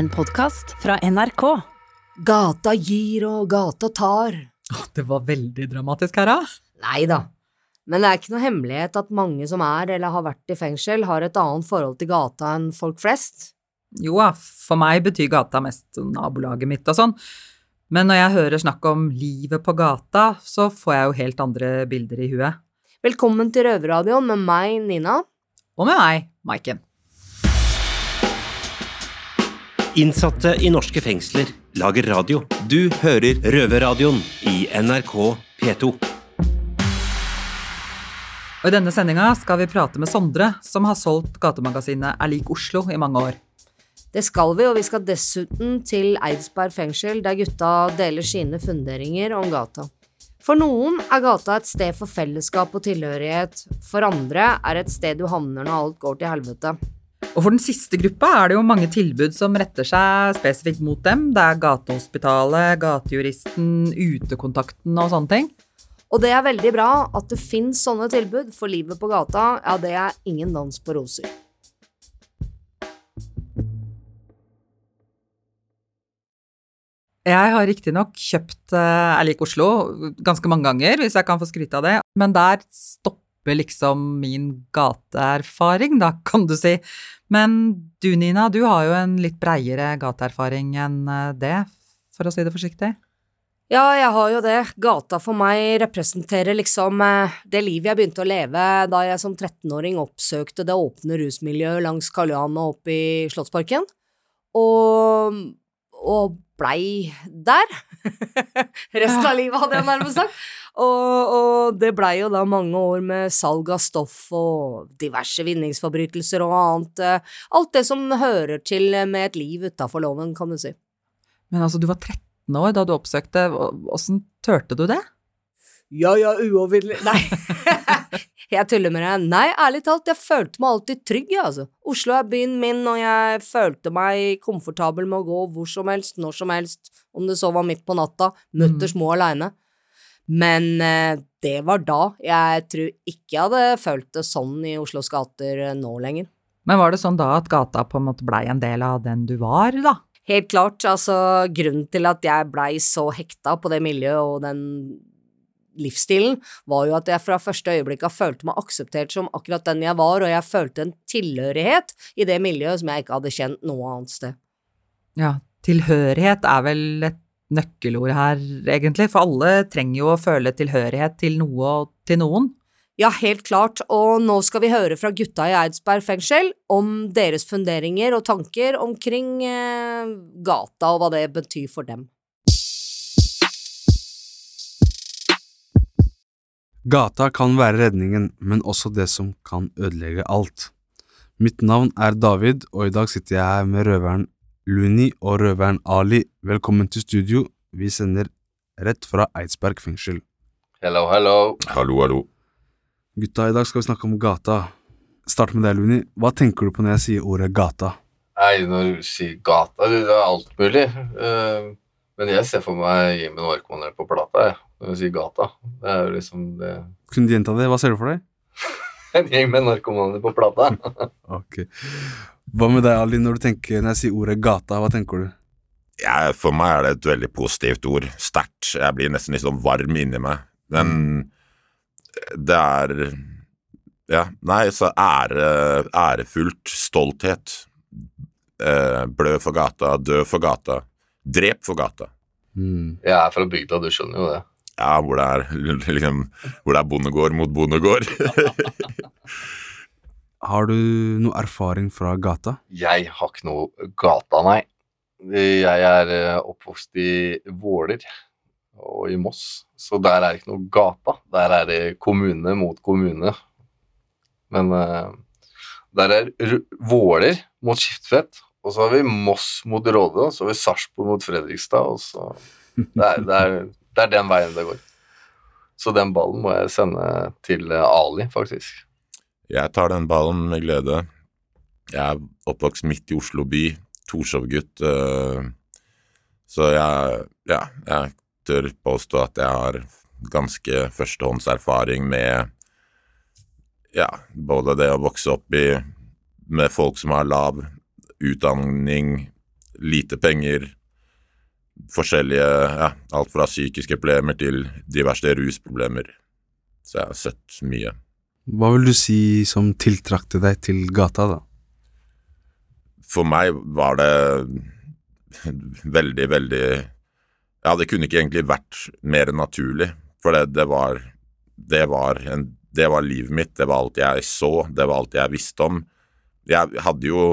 En podkast fra NRK. Gata gir og gata tar. Det var veldig dramatisk her, da. Nei da. Men det er ikke noe hemmelighet at mange som er eller har vært i fengsel, har et annet forhold til gata enn folk flest. Jo da, for meg betyr gata mest nabolaget mitt og sånn. Men når jeg hører snakk om livet på gata, så får jeg jo helt andre bilder i huet. Velkommen til Røverradioen med meg, Nina. Og med meg, Maiken. Innsatte i norske fengsler lager radio. Du hører Røverradioen i NRK P2. Og i denne sendinga skal vi prate med Sondre, som har solgt gatemagasinet Er lik Oslo i mange år. Det skal vi, og vi skal dessuten til Eidsberg fengsel, der gutta deler sine funderinger om gata. For noen er gata et sted for fellesskap og tilhørighet, for andre er et sted du havner når alt går til helvete. Og for den siste gruppa er det jo mange tilbud som retter seg spesifikt mot dem. Det er Gatehospitalet, Gatejuristen, Utekontakten og sånne ting. Og det er veldig bra at det fins sånne tilbud, for livet på gata, ja, det er ingen dans på roser. Jeg har riktignok kjøpt Jeg liker Oslo ganske mange ganger, hvis jeg kan få skryte av det, men der stopper liksom min gateerfaring, da, kan du si. Men du, Nina, du har jo en litt breiere gateerfaring enn eh, det, for å si det forsiktig. Ja, jeg har jo det. Gata for meg representerer liksom eh, det livet jeg begynte å leve da jeg som 13-åring oppsøkte det åpne rusmiljøet langs Karl Johan og opp i Slottsparken. Og, og blei der. Resten av livet, hadde jeg nærmest sagt. Og, og det blei jo da mange år med salg av stoff og diverse vinningsforbrytelser og annet. eh, Alt det som hører til med et liv utafor loven, kan du si. Men altså, du var 13 år da du oppsøkte. Åssen turte du det? Ja, ja, uovervinnelig Nei. jeg tuller med deg. Nei, ærlig talt, jeg følte meg alltid trygg, jeg, altså. Oslo er byen min, og jeg følte meg komfortabel med å gå hvor som helst, når som helst, om det så var midt på natta, mutters må aleine. Men eh, det var da. Jeg tror ikke jeg hadde følt det sånn i Oslos gater eh, nå lenger. Men var det sånn da at gata på en måte blei en del av den du var, da? Helt klart, altså grunnen til at jeg blei så hekta på det miljøet og den livsstilen, var jo at jeg fra første øyeblikk har følt meg akseptert som akkurat den jeg var, og jeg følte en tilhørighet i det miljøet som jeg ikke hadde kjent noe annet sted. Ja, tilhørighet er vel et nøkkelord her, egentlig, for alle trenger jo å føle tilhørighet til noe og til noen. Ja, helt klart, og nå skal vi høre fra gutta i Eidsberg fengsel om deres funderinger og tanker omkring eh, gata og hva det betyr for dem. Gata kan være redningen, men også det som kan ødelegge alt. Mitt navn er David, og i dag sitter jeg her med røveren Luni og røveren Ali. Velkommen til studio. Vi sender rett fra Eidsberg fengsel. Hello, hello. Hallo, hallo. Gutta, i dag skal vi snakke om gata. Start med deg, Luni. Hva tenker du på når jeg sier ordet gata? Nei, når du sier gata, det er alt mulig. Eh, Men jeg ser for meg Jimmy Norkman på plata, jeg, når du sier gata. Det er jo liksom det Kunne du gjenta det? Hva ser du for deg? En gjeng med narkomaner på plata. Ok. Hva med deg, Ali, når du tenker når jeg sier ordet gata, hva tenker du? Ja, for meg er det et veldig positivt ord. Sterkt. Jeg blir nesten litt sånn varm inni meg. Men det er Ja, nei, så ære, ærefullt. Stolthet. Eh, blø for gata, dø for gata. Drep for gata. Mm. Jeg er fra bygda, du skjønner jo det. Ja, hvor det er liksom Hvor det er bondegård mot bondegård. Har du noe erfaring fra gata? Jeg har ikke noe gata, nei. Jeg er eh, oppvokst i Våler og i Moss, så der er det ikke noe gata. Der er det kommune mot kommune. Men eh, der er Våler mot Skiftfett, og så har vi Moss mot Råde, og så har vi Sarpsborg mot Fredrikstad, og så det er, det, er, det er den veien det går. Så den ballen må jeg sende til eh, Ali, faktisk. Jeg tar den ballen med glede. Jeg er oppvokst midt i Oslo by, Torshov-gutt, eh, så jeg, ja, jeg tør påstå at jeg har ganske førstehåndserfaring med ja, både det å vokse opp i med folk som har lav utdanning, lite penger, forskjellige ja, Alt fra psykiske problemer til diverse rusproblemer. Så jeg har sett mye. Hva vil du si som tiltrakte deg til gata, da? For meg var det veldig, veldig Ja, det kunne ikke egentlig vært mer naturlig, for det, det var det var, en, det var livet mitt, det var alt jeg så, det var alt jeg visste om. Jeg hadde jo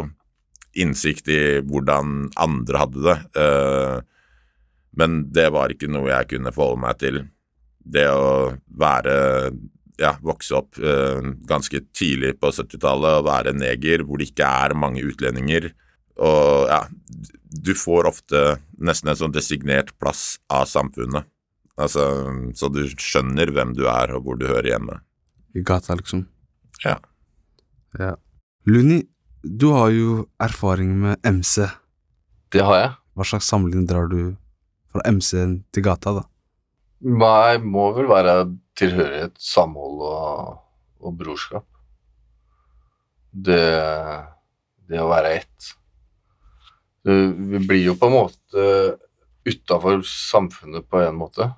innsikt i hvordan andre hadde det, uh, men det var ikke noe jeg kunne forholde meg til. Det å være ja, vokse opp eh, ganske tidlig på 70-tallet og være neger hvor det ikke er mange utlendinger. Og ja, du får ofte nesten en sånn designert plass av samfunnet. Altså, så du skjønner hvem du er og hvor du hører hjemme. I gata, liksom? Ja. ja. Luni, du har jo erfaring med MC. Det har jeg. Hva slags sammenligning drar du fra MC-en til gata, da? Nei, må vel være tilhørighet, samhold og, og brorskap. Det, det å være ett. Vi blir jo på en måte utafor samfunnet på en måte.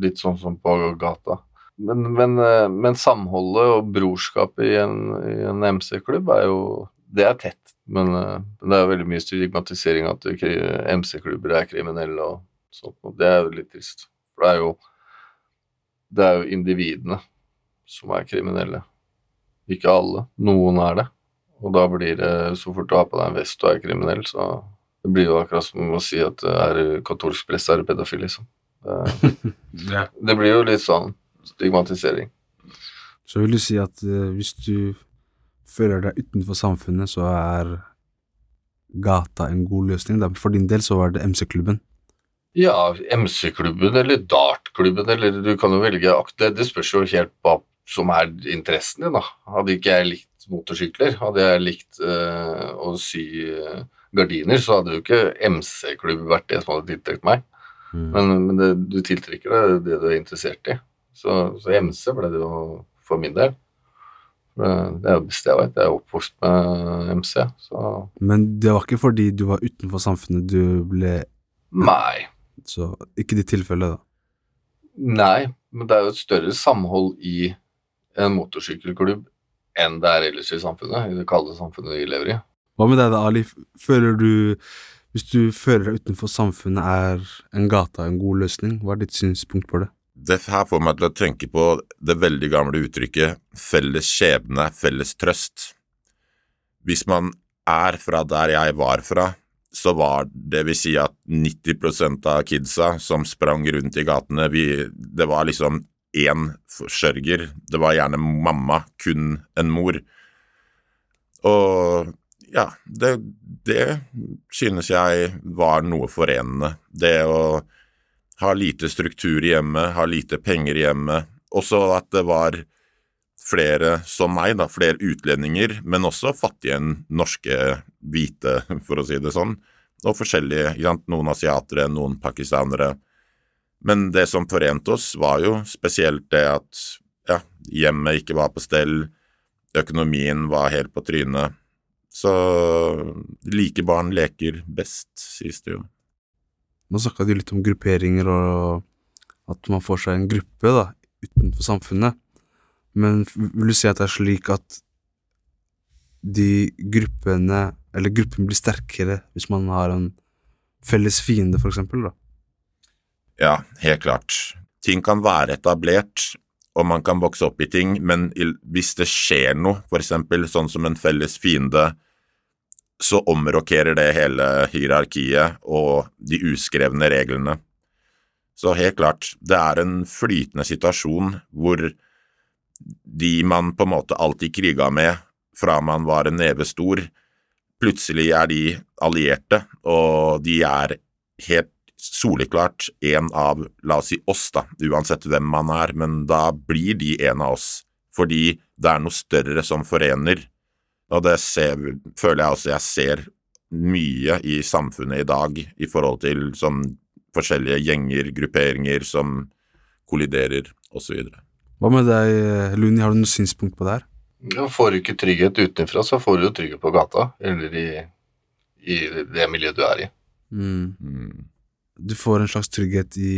Litt sånn som på gata. Men, men, men samholdet og brorskapet i en, en MC-klubb er jo Det er tett, men det er veldig mye stigmatisering at MC-klubber er kriminelle og sånt, og det er jo litt trist. For det er jo det er jo individene som er kriminelle. Ikke alle. Noen er det. Og da blir det så fort du har på deg en vest og er kriminell, så det blir jo akkurat som å si at er katolsk prest, er du pedofil, liksom. Det, det, blir jo litt sånn stigmatisering. Så vil du si at uh, hvis du føler deg utenfor samfunnet, så er gata en god løsning? Da. For din del så var det MC-klubben? Ja, MC-klubben eller dartklubben, eller du kan jo velge det, det spørs jo helt hva som er interessen din, da. Hadde ikke jeg likt motorsykler, hadde jeg likt uh, å sy uh, gardiner, så hadde jo ikke MC-klubb vært det som hadde tiltrukket meg. Mm. Men, men det, du tiltrekker deg det du er interessert i. Så, så MC ble det jo for min del. Det er jo det jeg vet. Jeg er oppvokst med MC. Så. Men det var ikke fordi du var utenfor samfunnet du ble Nei. Så ikke ditt tilfelle, da? Nei, men det er jo et større samhold i en motorsykkelklubb enn det er ellers i samfunnet, i det kalde samfunnet vi lever i. Hva med deg da, Ali? Føler du hvis du føler deg utenfor samfunnet, er en gata en god løsning? Hva er ditt synspunkt på det? Det her får meg til å tenke på det veldig gamle uttrykket 'felles skjebne, felles trøst'. Hvis man er fra der jeg var fra, så var det vil si at 90% av kidsa som sprang rundt i gatene, vi, det var liksom én forsørger. Det var gjerne mamma, kun en mor. Og ja, det, det synes jeg var noe forenende. Det å ha lite struktur i hjemmet, ha lite penger i hjemmet. Også at det var flere som meg, da, flere utlendinger, men også fattige norske hvite, for å si det sånn. Og forskjellige, noen asiatere, noen pakistanere. Men det som forente oss, var jo spesielt det at ja, hjemmet ikke var på stell, økonomien var helt på trynet. Så like barn leker best, sies det jo. Nå snakka du litt om grupperinger og at man får seg en gruppe da, utenfor samfunnet. Men vil du si at det er slik at de gruppene, eller gruppen blir sterkere hvis man har en felles fiende, for eksempel, da? Ja, helt klart. Ting kan være etablert, og man kan vokse opp i ting, men hvis det skjer noe, for eksempel sånn som en felles fiende, så omrokerer det hele hierarkiet og de uskrevne reglene. Så helt klart, det er en flytende situasjon hvor de man på en måte alltid kriga med fra man var en neve stor, plutselig er de allierte, og de er helt soleklart en av, la oss si oss, da, uansett hvem man er, men da blir de en av oss, fordi det er noe større som forener og det ser, føler jeg også jeg ser mye i samfunnet i dag i forhold til sånn forskjellige gjenger, grupperinger som kolliderer, osv. Hva med deg, Luni, har du noe synspunkt på det her? Ja, får du ikke trygghet utenfra, så får du jo trygghet på gata, eller i, i det miljøet du er i. Mm. Mm. Du får en slags trygghet i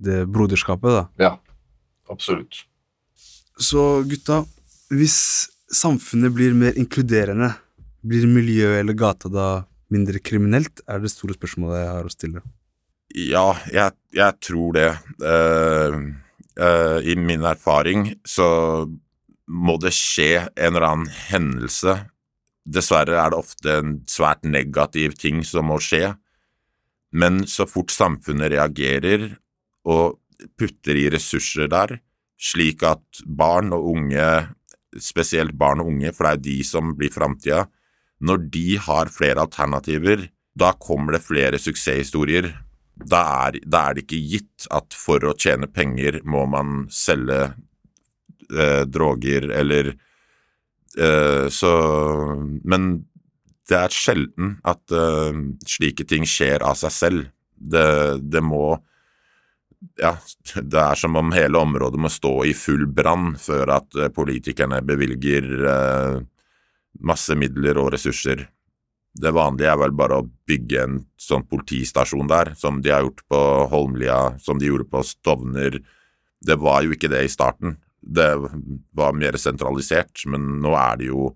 det broderskapet, da. Ja, absolutt. Så gutta, hvis samfunnet blir mer inkluderende, blir miljøet eller gata da mindre kriminelt, er det store spørsmålet jeg har å stille. Ja, jeg, jeg tror det. Eh, eh, I min erfaring så må det skje en eller annen hendelse. Dessverre er det ofte en svært negativ ting som må skje, men så fort samfunnet reagerer og putter i ressurser der, slik at barn og unge, spesielt barn og unge, for det er jo de som blir framtida, når de har flere alternativer, da kommer det flere suksesshistorier da er, da er det ikke gitt at for å tjene penger må man selge eh, droger eller eh, Så Men det er sjelden at eh, slike ting skjer av seg selv. Det, det må Ja, det er som om hele området må stå i full brann før at eh, politikerne bevilger eh, masse midler og ressurser. Det vanlige er vel bare å bygge en sånn politistasjon der, som de har gjort på Holmlia, som de gjorde på Stovner. Det var jo ikke det i starten. Det var mer sentralisert, men nå er det jo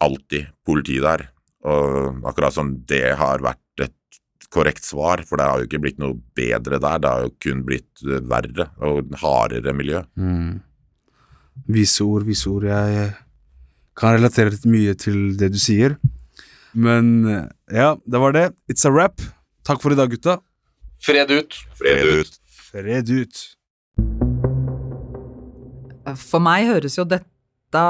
alltid politi der. Og akkurat som det har vært et korrekt svar, for det har jo ikke blitt noe bedre der, det har jo kun blitt verre og hardere miljø. Mm. Vise ord, vise ord. Jeg kan relatere litt mye til det du sier. Men eh, ja, det var det. It's a wrap. Takk for i dag, gutta. Fred ut. Fred ut. Fred ut. For meg høres jo dette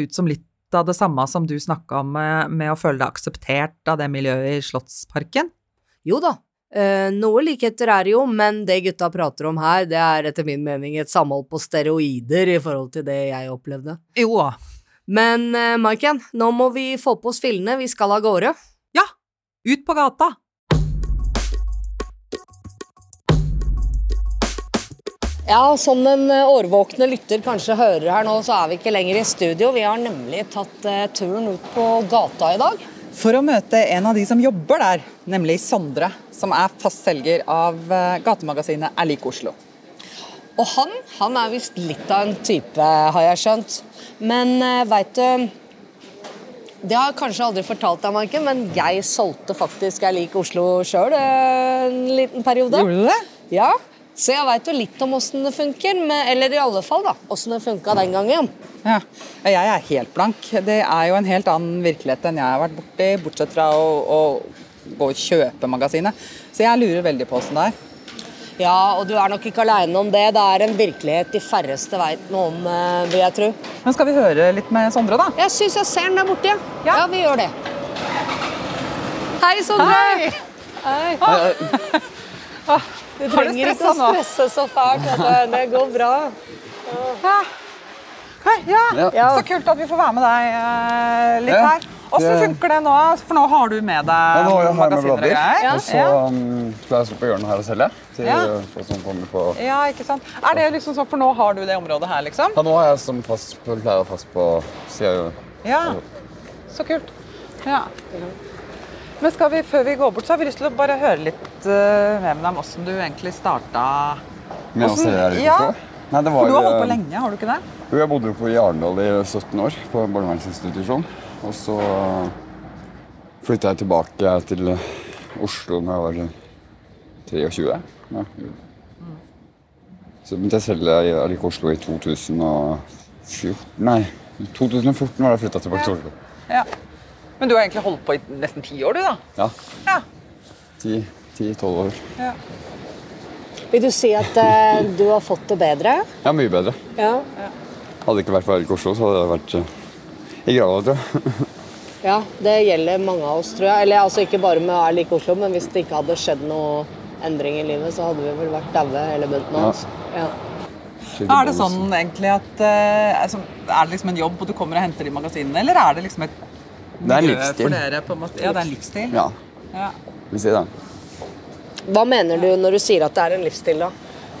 ut som litt av det samme som du snakka om med, med å føle deg akseptert av det miljøet i Slottsparken. Jo da, eh, noe likheter er det jo, men det gutta prater om her, det er etter min mening et samhold på steroider i forhold til det jeg opplevde. Jo da. Men uh, Maiken, nå må vi få på oss fillene, vi skal av gårde. Ja, ut på gata! Ja, som den eh, årvåkne lytter kanskje hører her nå, så er vi ikke lenger i studio. Vi har nemlig tatt eh, turen ut på gata i dag. For å møte en av de som jobber der, nemlig Sondre, som er fast selger av eh, gatemagasinet Er lik Oslo. Og han, han er visst litt av en type, har jeg skjønt. Men uh, veit du Det har jeg kanskje aldri fortalt deg, Maiken, men jeg solgte faktisk Jeg liker Oslo sjøl en liten periode. Gjorde du det? Ja, så jeg veit jo litt om åssen det funker. Eller i alle fall, da. Åssen det funka den gangen. Ja. Jeg er helt blank. Det er jo en helt annen virkelighet enn jeg har vært borti, bortsett fra å, å gå og kjøpe magasinet. Så jeg lurer veldig på åssen det er. Ja, og du er nok ikke aleine om det. Det er en virkelighet de færreste veit noe om, eh, vil jeg tro. Men skal vi høre litt med Sondre, da? Jeg syns jeg ser den der borte, ja. Ja. ja. vi gjør det. Hei, Sondre. Hei! Du trenger ikke å stresse så fælt. Det går bra. Hei, ja. Ja. Så kult at vi får være med deg eh, litt Ja, her. Åssen funker det nå? For nå har du med deg Ja, nå har jeg med magasiner og greier. Ja. og så um, skal jeg stå på hjørnet her og selge. Til Ja. folk som kommer på Ja, ikke sant. Er det liksom sånn, For nå har du det området her, liksom? Ja, nå har jeg som fast på, pleier fast på sida. Ja. Så kult. Ja. Men skal vi, før vi går bort, så har vi lyst til å bare høre litt uh, med om åssen du egentlig starta Med å se selge her ja. Nei, det For du har holdt på eh, lenge, har du ikke det? Jo, jeg bodde jo på i Arendal i 17 år, på en barnevernsinstitusjon. Og så flytta jeg tilbake til eh, Oslo da jeg var eh, 23. Ja. Så begynte jeg å selge i Oslo i 2014 Nei, 2014 var det jeg flytta tilbake til Oslo. Ja. Men du har egentlig holdt på i nesten ti år, du, da? Ja, Ja. 10-12 år. ja. Vil du si at eh, du har fått det bedre? Ja, mye bedre. Ja. Hadde det ikke vært for Erik Oslo, så hadde det vært eh, i grava, tror jeg. ja, det gjelder mange av oss, tror jeg. Eller altså ikke bare med Er like Oslo, men hvis det ikke hadde skjedd noe endring i livet, så hadde vi vel vært daue hele bunten av oss. Ja. Er det sånn egentlig at altså, Er det liksom en jobb, og du kommer og henter de magasinene, eller er det liksom et Det er en livsstil. for dere? på en måte? Ja, det er en livsstil. Ja, Ja. vi sier det. Hva mener du når du sier at det er en livsstil, da?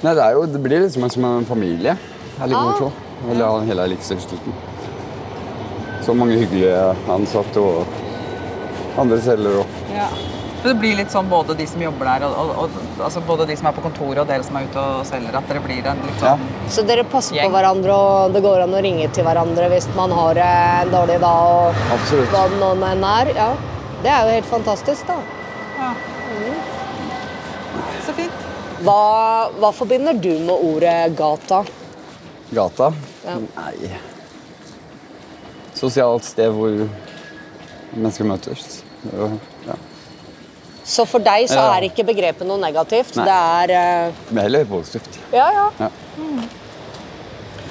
Nei, det, er jo, det blir liksom som en familie. Jeg liker Ah. Oslo. Eller ja, hele Elixir-slutten. Så mange hyggelige ansatte og andre selgere. òg. Ja. Så det blir litt sånn både de som jobber der, og, og, og altså både de som er på kontoret og dere som er ute og selger, at dere blir en litt sånn Så dere passer Gjeng. på hverandre, og det går an å ringe til hverandre hvis man har en dårlig dag og Absolutt. hva det nå enn er. Ja. Det er jo helt fantastisk, da. Ja, Så fint. Hva, hva forbinder du med ordet gata? Gata? Ja. Nei Sosialt sted hvor mennesker møtes. Ja. Så for deg så er ikke begrepet noe negativt. Nei. Det er Det er heller positivt. Ja, ja. Ja.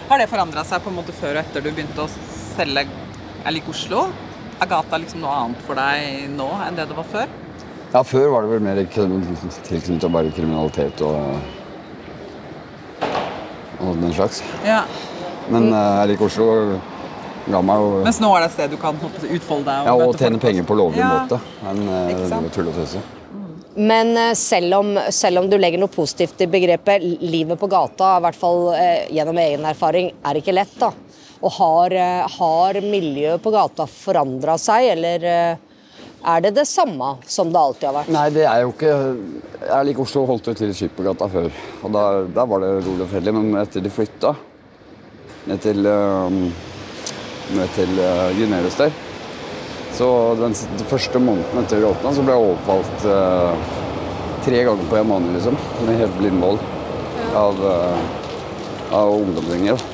Har det forandra seg på en måte før og etter du begynte å selge Jeg liker Oslo? Er gata liksom noe annet for deg nå enn det det var før? Ja, Før var det vel mer tilknyttet bare kriminalitet og, og den slags. Ja. Men uh, jeg liker Oslo. Ga meg jo Mens nå er det et sted du kan på utfolde deg ja, og møte tjene folk penger på lovlig Ja. måte. Men eh, det er tull og tøse. Men eh, selv om, selv om du legger noe positivt i begrepet, livet på gata, i hvert fall eh, gjennom egen erfaring, er ikke lett. da. Og har, har miljøet på gata forandra seg, eller er det det samme som det alltid har vært? Nei, det er jo ikke Jeg liker Oslo holdt jo til Skippergata før. Og der, der var det rolig og fredelig. Men etter de flytta ned til, uh, ned til uh, Gunerius der Så den, første måneden etter vi åpna, så ble jeg overfalt eh, tre ganger på en måned, liksom. Med helt blindmål av, uh, av ungdomsgjenger.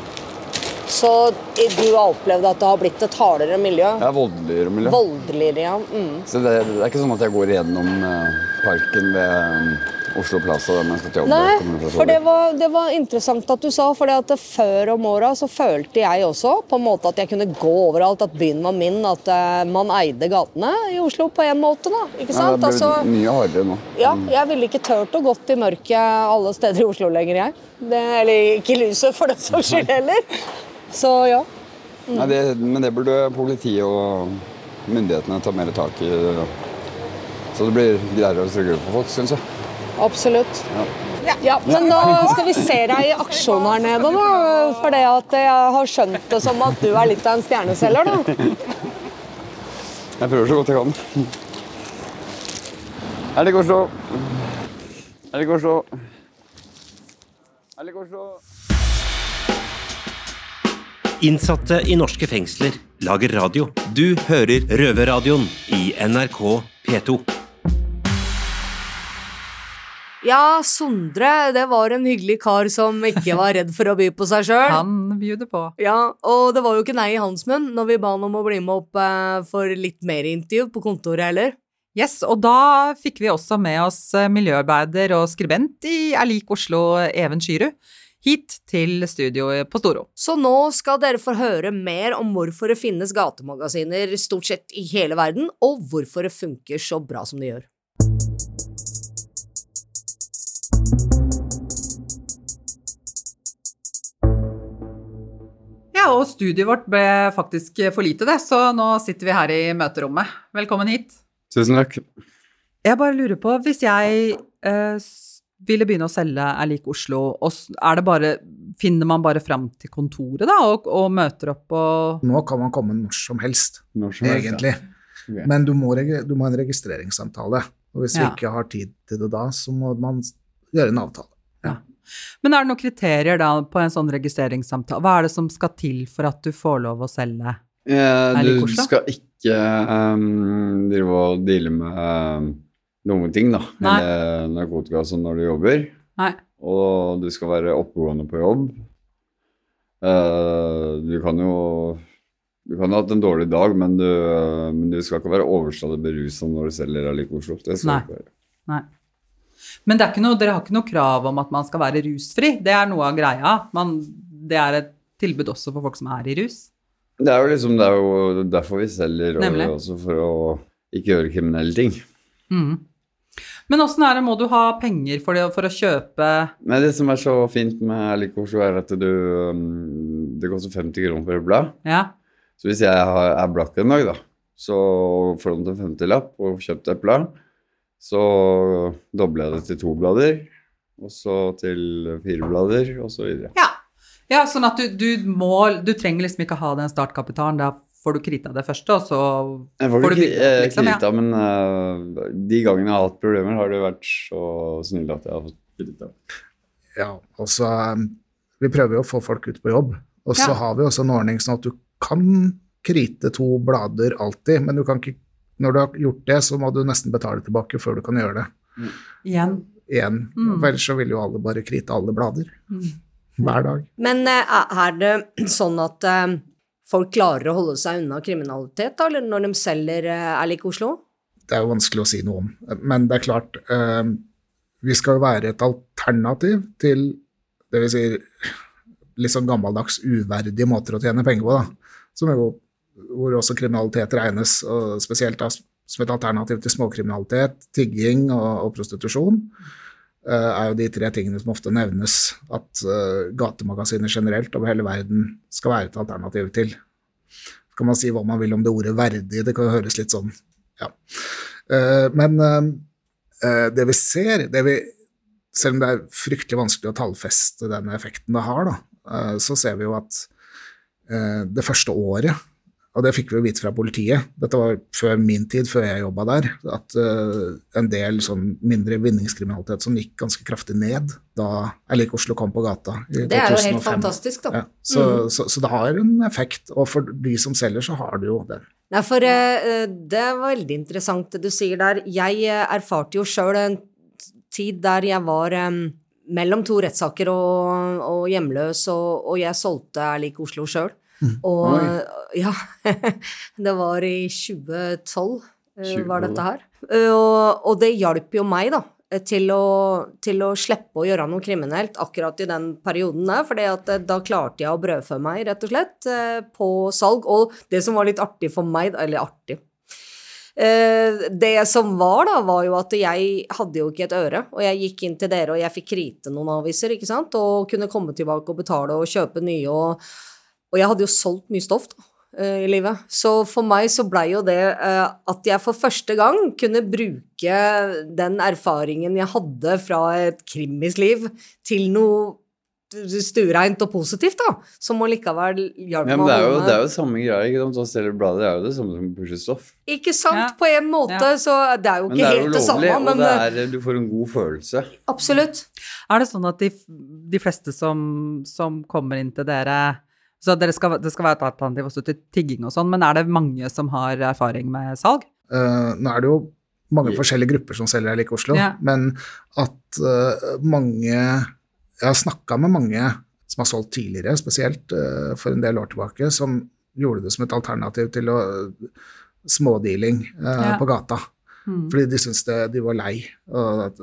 Så du har opplevd at det har blitt et hardere miljø? Er voldeligere miljø. Voldeligere, ja. Mm. Så det, det er ikke sånn at jeg går gjennom eh, parken ved Oslo Plaza der man skal til Nei, for det var, det var interessant at du sa, for før om åra så følte jeg også på en måte at jeg kunne gå overalt, at byen var min, at uh, man eide gatene i Oslo på en måte, da. Ikke Ja, det det Altså, mye hardere nå. ja, jeg ville ikke turt å gått i mørket alle steder i Oslo lenger, jeg. Det, eller ikke i lyset, for den saks skyld heller. Så ja. Nei, det, men det burde politiet og myndighetene ta mer tak i. Så det blir greiere å strukturere for folk, syns jeg. Absolutt. Ja. Men da skal vi se deg i aksjon her nede, da. For det at jeg har skjønt det som at du er litt av en stjerneselger, da. Jeg prøver så godt jeg kan. Jeg liker Oslo. Jeg liker Oslo. Jeg liker Oslo. Innsatte i norske fengsler lager radio. Du hører Røverradioen i NRK P2. Ja, Sondre, det var en hyggelig kar som ikke var redd for å by på seg sjøl. Han bjuder på. Ja, og det var jo ikke nei i hans munn når vi ba han om å bli med opp eh, for litt mer intervju på kontoret heller. Yes, og da fikk vi også med oss eh, miljøarbeider og skribent i Erlik Oslo, Even Skyrud, hit til studio på Storo. Så nå skal dere få høre mer om hvorfor det finnes gatemagasiner stort sett i hele verden, og hvorfor det funker så bra som det gjør. Ja, og studiet vårt ble faktisk for lite, det, så nå sitter vi her i møterommet. Velkommen hit. Tusen takk. Jeg bare lurer på, hvis jeg eh, ville begynne å selge Er lik Oslo, og er det bare Finner man bare fram til kontoret, da, og, og møter opp og Nå kan man komme når som helst, Når som helst, ja. egentlig. Men du må, du må ha en registreringssamtale. Og hvis Ja. vi ikke har tid til det da, så må man gjøre en avtale. Men er det noen kriterier da på en sånn registreringssamtale? Hva er det som skal til for at du får lov å selge? Eh, du skal ikke um, drive og deale med um, noen ting, da. Nei. Eller narkotika og sånn når du jobber. Nei. Og du skal være oppegående på jobb. Uh, du kan jo Du kan ha hatt en dårlig dag, men du, men du skal ikke være overstadig berusa når du selger Alik Oslo. Det skal Nei. du ikke være. Nei. Men er noe, dere har ikke noe krav om at man skal være rusfri. Det er noe av greia. Man, det er et tilbud også for folk som er i rus. Det er jo liksom det er jo derfor vi selger, og også for å ikke gjøre kriminelle ting. Mm. Men åssen er det, må du ha penger for, det, for å kjøpe Men det som er så fint med Alik Oslo, er at du um, Det koster 50 kroner for et blad. Ja. Så hvis jeg er blakk en dag, da, så får du en 50-lapp og kjøpt et blad, så dobla jeg det til to blader, og så til fire blader, og så videre. ja. Ja, sånn at du, du må Du trenger liksom ikke ha den startkapitalen da får du krita det første, og så Jeg får får du opp, liksom. krita, Ja. men uh, de gangene jeg har hatt problemer, har det vært så snill at jeg har fått krita. Ja, og så um, Vi prøver jo å få folk ut på jobb, og så Ja. har vi også en ordning sånn at du kan krite to blader alltid, men du kan ikke når du har gjort det, så må du nesten betale tilbake før du kan gjøre det Igjen. igjen. Mm. For ellers så vil jo alle bare krite alle blader. Hver dag. Men eh, er det sånn at eh, folk klarer å holde seg unna kriminalitet, da, eller når de selger Erlik er lik Oslo? Det er jo vanskelig å si noe om. Men det er klart, eh, vi skal jo være et alternativ til det vi sier litt sånn gammeldags uverdige måter å tjene penger på, da. Som jo, hvor også kriminalitet regnes, spesielt da som et alternativ til småkriminalitet, tigging og, og prostitusjon. eh, er jo de tre tingene som ofte nevnes at eh, gatemagasiner generelt over hele verden skal være et alternativ til. Så kan man si hva man vil om det ordet verdig, det kan jo høres litt sånn ja. Eh, men det vi ser, det vi, selv om det er fryktelig vanskelig å tallfeste den effekten det har, da, så ser vi jo at det første året, og det fikk vi vite fra politiet, dette var før min tid, før jeg jobba der, at uh, en del sånn mindre vinningskriminalitet som gikk ganske kraftig ned da Erlik Oslo kom på gata i Det er jo helt fantastisk, da. Ja, så, Mm. så, så det har en effekt, og for de som selger, så har det jo den. Nei, for uh, det var veldig interessant det du sier der. Jeg eh, erfarte jo sjøl en tid der jeg var um, mellom to rettssaker og, og hjemløs, og, og jeg solgte Jeg lik Oslo sjøl. Og ja, det var i 2012 eh, var dette her. Eh, Og, og det hjalp jo meg, da. eh, Til å, til å slippe å gjøre noe kriminelt akkurat i den perioden der, for da klarte jeg å brødfø meg, rett og slett, eh, på salg. Og det som var litt artig for meg, eller artig eh, Det som var, da, var jo at jeg hadde jo ikke et øre, og jeg gikk inn til dere, og jeg fikk krite noen aviser, ikke sant, og kunne komme tilbake og betale og kjøpe nye, og, og jeg hadde jo solgt mye stoff, da eh, i livet. Så for meg så blei jo det eh, at jeg for første gang kunne bruke den erfaringen jeg hadde fra et krimisliv, til noe stuereint og positivt, da. Som allikevel hjalp Ja, meg men det er, jo, det er jo samme greia. ikke sant? Å selge blader er jo det samme som å pushe stoff. Ikke sant, Ja. på en måte, Ja. så det er jo ikke ikke det er jo helt det lovlig, samme, men og eh, det er, du får en god følelse. absolutt. Er det sånn at de, de fleste som, som kommer inn til dere så det skal, det skal være et alternativ også til tigging og sånn, men er det mange som har erfaring med salg? Uh, nå er det jo mange forskjellige grupper som selger her like Oslo, Ja. men at uh, mange Jeg har snakka med mange som har solgt tidligere, spesielt uh, for en del år tilbake, som gjorde det som et alternativ til å smådealing Ja. på gata. Mm. Fordi de syntes det, de var lei av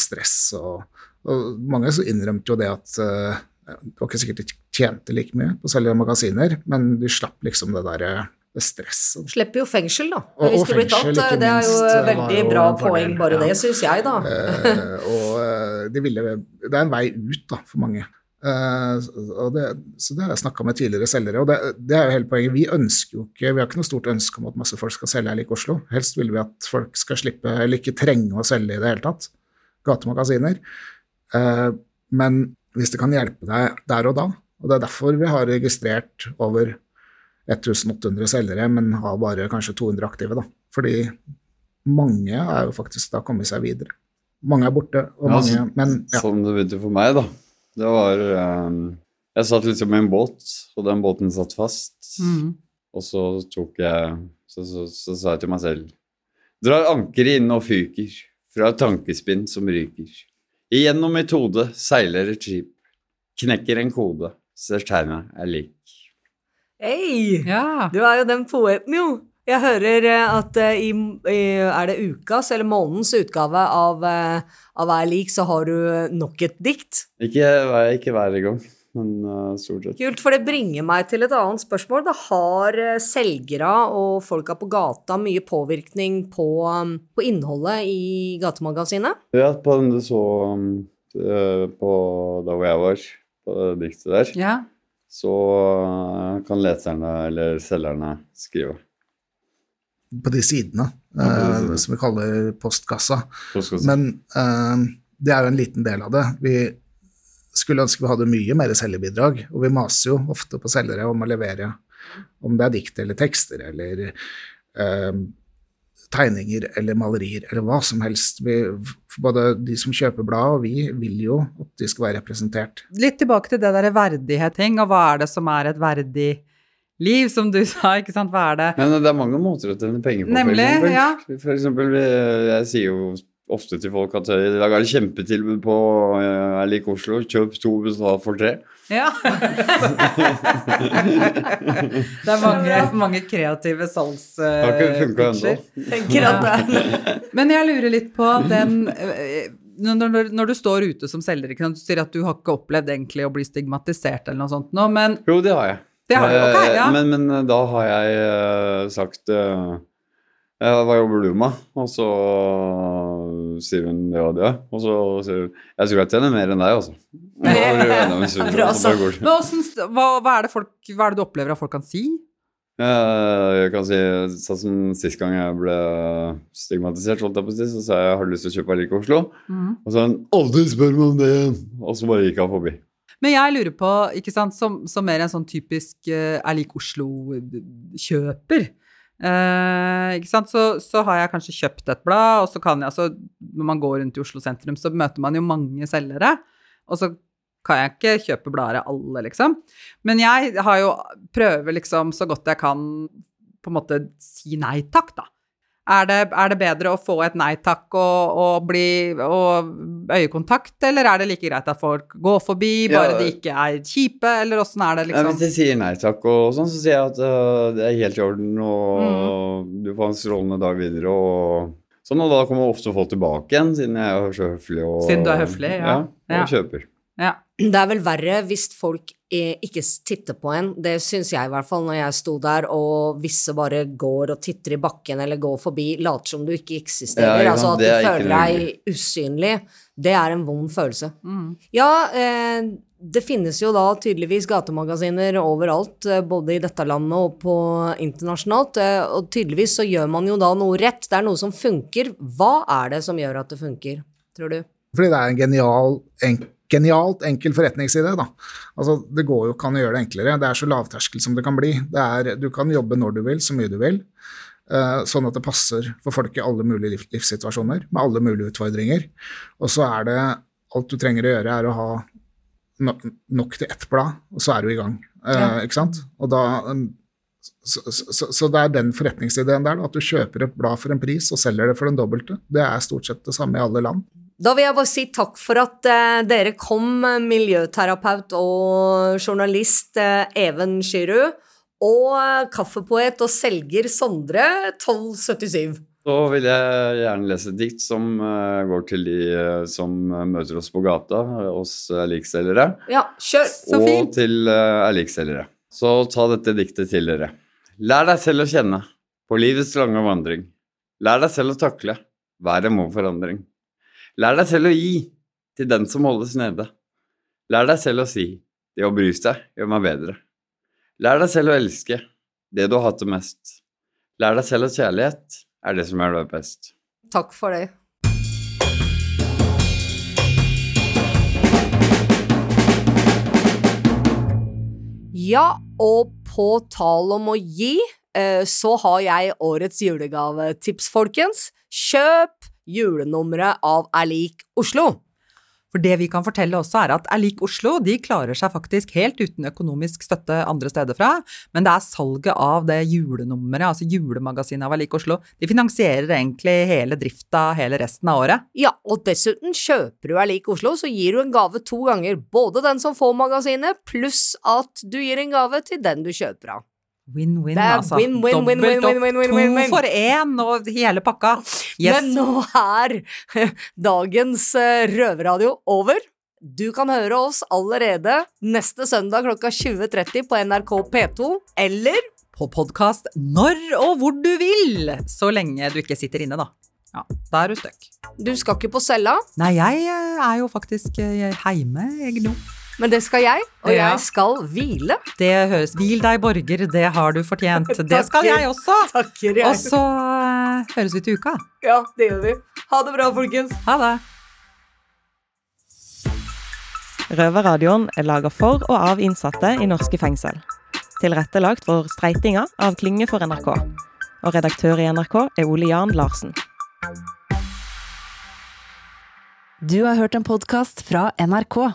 stress. Og, og mange innrømte jo det at det var ikke sikkert de tjente like mye på å selge magasiner, men de slapp liksom det derre det stresset. Slipper jo fengsel, da. Og- hvis og du blir tatt. fengsel, ikke Det er jo minst, veldig jo bra poeng, bare ja. det, syns jeg, da. uh, og eh, de ville, det er en vei ut da, for mange. Uh, og det, så det har jeg snakka med tidligere selgere, og det, det er jo hele poenget. Vi ønsker jo ikke, vi har ikke noe stort ønske om at masse folk skal selge her like Oslo. Helst vil vi at folk skal slippe, eller ikke trenge å selge i det hele tatt. Gatemagasiner. Uh, men hvis det kan hjelpe deg der og da, og det er derfor vi har registrert over 1800 selgere, men har bare kanskje 200 aktive, da. Fordi mange er jo faktisk da kommet seg videre. Mange er borte, og Ja, mange Men ja. Sånn det begynte for meg, da. Det var eh, Jeg satt liksom i en båt, og den båten satt fast. Mm. Og så tok jeg Så, så, så sa jeg til meg selv Drar ankeret inn og fyker, fra et tankespinn som ryker. Igjennom mitt hode seiler et skip, knekker en kode, ser tegnet er lik. Hei! Ja. Du er jo den poeten, jo. Jeg hører eh, at eh, i, i Er det ukas eller månedens utgave av, eh, av Hver lik, så har du nok et dikt? Ikke, ikke hver gang, men stort sett. Kult, for det bringer meg til et annet spørsmål. Det har selgere og folka på gata mye påvirkning på, på innholdet i gatemagasinet? Ja, på den du så på da hvor jeg var, på det diktet der, ja. så eh, kan leserne eller selgerne skrive. på de sidene, Ja, på de eh, sidene. som vi kaller postkassa. Se. Men eh, det er jo en liten del av det. Vi skulle ønske vi hadde mye mer selgerbidrag, og vi maser jo ofte på selgere om å levere Om det er dikt eller tekster eller eh, tegninger eller malerier eller hva som helst. Vi, både de som kjøper bladet og vi vil jo at de skal være representert. Litt tilbake til det derre verdighet-ting, og hva er det som er et verdig liv, som du sa, ikke sant, hva er det? Men det er mange måter å tjene penger på, Nemlig, for eksempel. ja. For eksempel, eh, jeg sier jo ofte til folk at i dag er det kjempetilbud på eh, Jeg liker Oslo, kjøp to, betal for tre. Ja. det er mange, mange kreative salgspitcher. Tenker at det er Men jeg lurer litt på den eh, når, når, du står ute som selger, ikke sant, du sier at du har ikke opplevd egentlig å bli stigmatisert eller noe sånt nå, men Jo, det har jeg. Det har du, ok, Eh, ja. men, men eh, da har jeg eh, sagt eh, eh, Hva jobber du med? Og så sier hun det og det. Og så sier hun Jeg tror jeg tjener mer enn deg, altså. Hva, hva, er det folk, hva er det du opplever at folk kan si? Eh, Jeg kan si sånn som sist gang jeg ble stigmatisert, jeg så sa jeg har du lyst til å kjøpe Like Oslo? Og så sa hun aldri spør meg om det igjen! Og så bare gikk jeg forbi. Men jeg lurer på, ikke sant, som, som mer en sånn typisk uh, er lik Oslo-kjøper. Eh, ikke sant, så, så har jeg kanskje kjøpt et blad, og så kan jeg, altså, når man går rundt i Oslo sentrum, så møter man jo mange selgere, og så kan jeg ikke kjøpe blader av alle, liksom. Men jeg har jo prøver liksom så godt jeg kan på en måte si nei takk, da. Er det, er det bedre å få et nei takk og, og, bli, og øyekontakt, eller er det like greit at folk går forbi, bare Ja. de ikke er kjipe, eller åssen er det, Ja, liksom? hvis jeg sier nei takk og sånn, så sier jeg at uh, det er helt i orden, og du får en strålende dag videre, og sånn, og da kommer ofte folk tilbake igjen, siden jeg er så høflig og Siden du er høflig, ja. og Ja. kjøper. Ja. Det er vel verre hvis folk ikke titte på en. Det syns jeg i hvert fall når jeg sto der, og visse bare går og titter i bakken eller går forbi, later som du ikke eksisterer. Ja, altså at du er føler deg usynlig. Det er en vond følelse. Mm. Ja, eh, det finnes jo da tydeligvis gatemagasiner overalt, eh, både i dette landet og på internasjonalt, eh, og tydeligvis så gjør man jo da noe rett. Det er noe som funker. Hva er det som gjør at det funker, tror du? Fordi det er en genial, en, genialt enkel forretningsidé. Da. Altså, det går jo kan gjøre det enklere. Det er så lavterskel som det kan bli. Det er, du kan jobbe når du vil, så mye du vil. eh, sånn at det passer for folk i alle mulige liv, livssituasjoner, med alle mulige utfordringer. Og så er det alt du trenger å gjøre, er å ha no, nok til ett blad, og så er du i gang. Eh, Ja. Ikke sant? Og da um, så, så, så, så det er den forretningsideen der, at du kjøper et blad for en pris og selger det for den dobbelte. Det er stort sett det samme i alle land. Da vil jeg bare si takk for at eh, dere kom, eh, miljøterapeut og journalist eh, Even Skyrud, og eh, kaffepoet og selger Sondre 1277. Da vil jeg gjerne lese et dikt som eh, går til de som møter oss på gata, oss erlikselgere. Ja, kjør! Så fint! og til uh, likselgere. Så ta dette diktet til dere. Lær deg selv å kjenne på livets lange vandring. Lær deg selv å takle. Været må forandring. Lær deg selv å gi til den som holdes nede. Lær deg selv å si det å bry seg gjør meg bedre. Lær deg selv å elske det du har hatt det mest. Lær deg selv at kjærlighet er det som gjør deg best. Takk for det. Ja, og på tal om å gi, eh, så har jeg årets julegavetips, folkens. Kjøp julenummeret av Erlik Oslo. For det vi kan fortelle også er at Erlik Oslo de klarer seg faktisk helt uten økonomisk støtte andre steder fra, men det er salget av det julenummeret, altså julemagasinet av Erlik Oslo, de finansierer egentlig hele drifta hele resten av året. Ja, og dessuten kjøper du Erlik Oslo, så gir du en gave to ganger. Både den som får magasinet, pluss at du gir en gave til den du kjøper av. Win-win, altså. win, win, win, Dobbelt win, opp, win, win, win, win. to for én og hele pakka. Yes. Men nå er dagens eh, røverradio over. Du kan høre oss allerede neste søndag klokka 20.30 på NRK P2, eller på podkast når og hvor du vil, så lenge du ikke sitter inne, da. Ja, da er du stuck. du skal ikke på cella, Nei, jeg eh, er jo faktisk hjemme, heime, jeg nå. Men det skal jeg, og jeg skal hvile. Det høres Hvil deg, borger, det har du fortjent. Det skal jeg også. Takker jeg. Og så eh, høres vi til uka. Ja, det gjør vi. Ha det bra, folkens. Ha det. Røverradioen er laga for og av innsatte i norske fengsel. Tilrettelagt for streitinger av Klinge for NRK. Og redaktør i NRK er Ole Jan Larsen. Du har hørt en podkast fra NRK.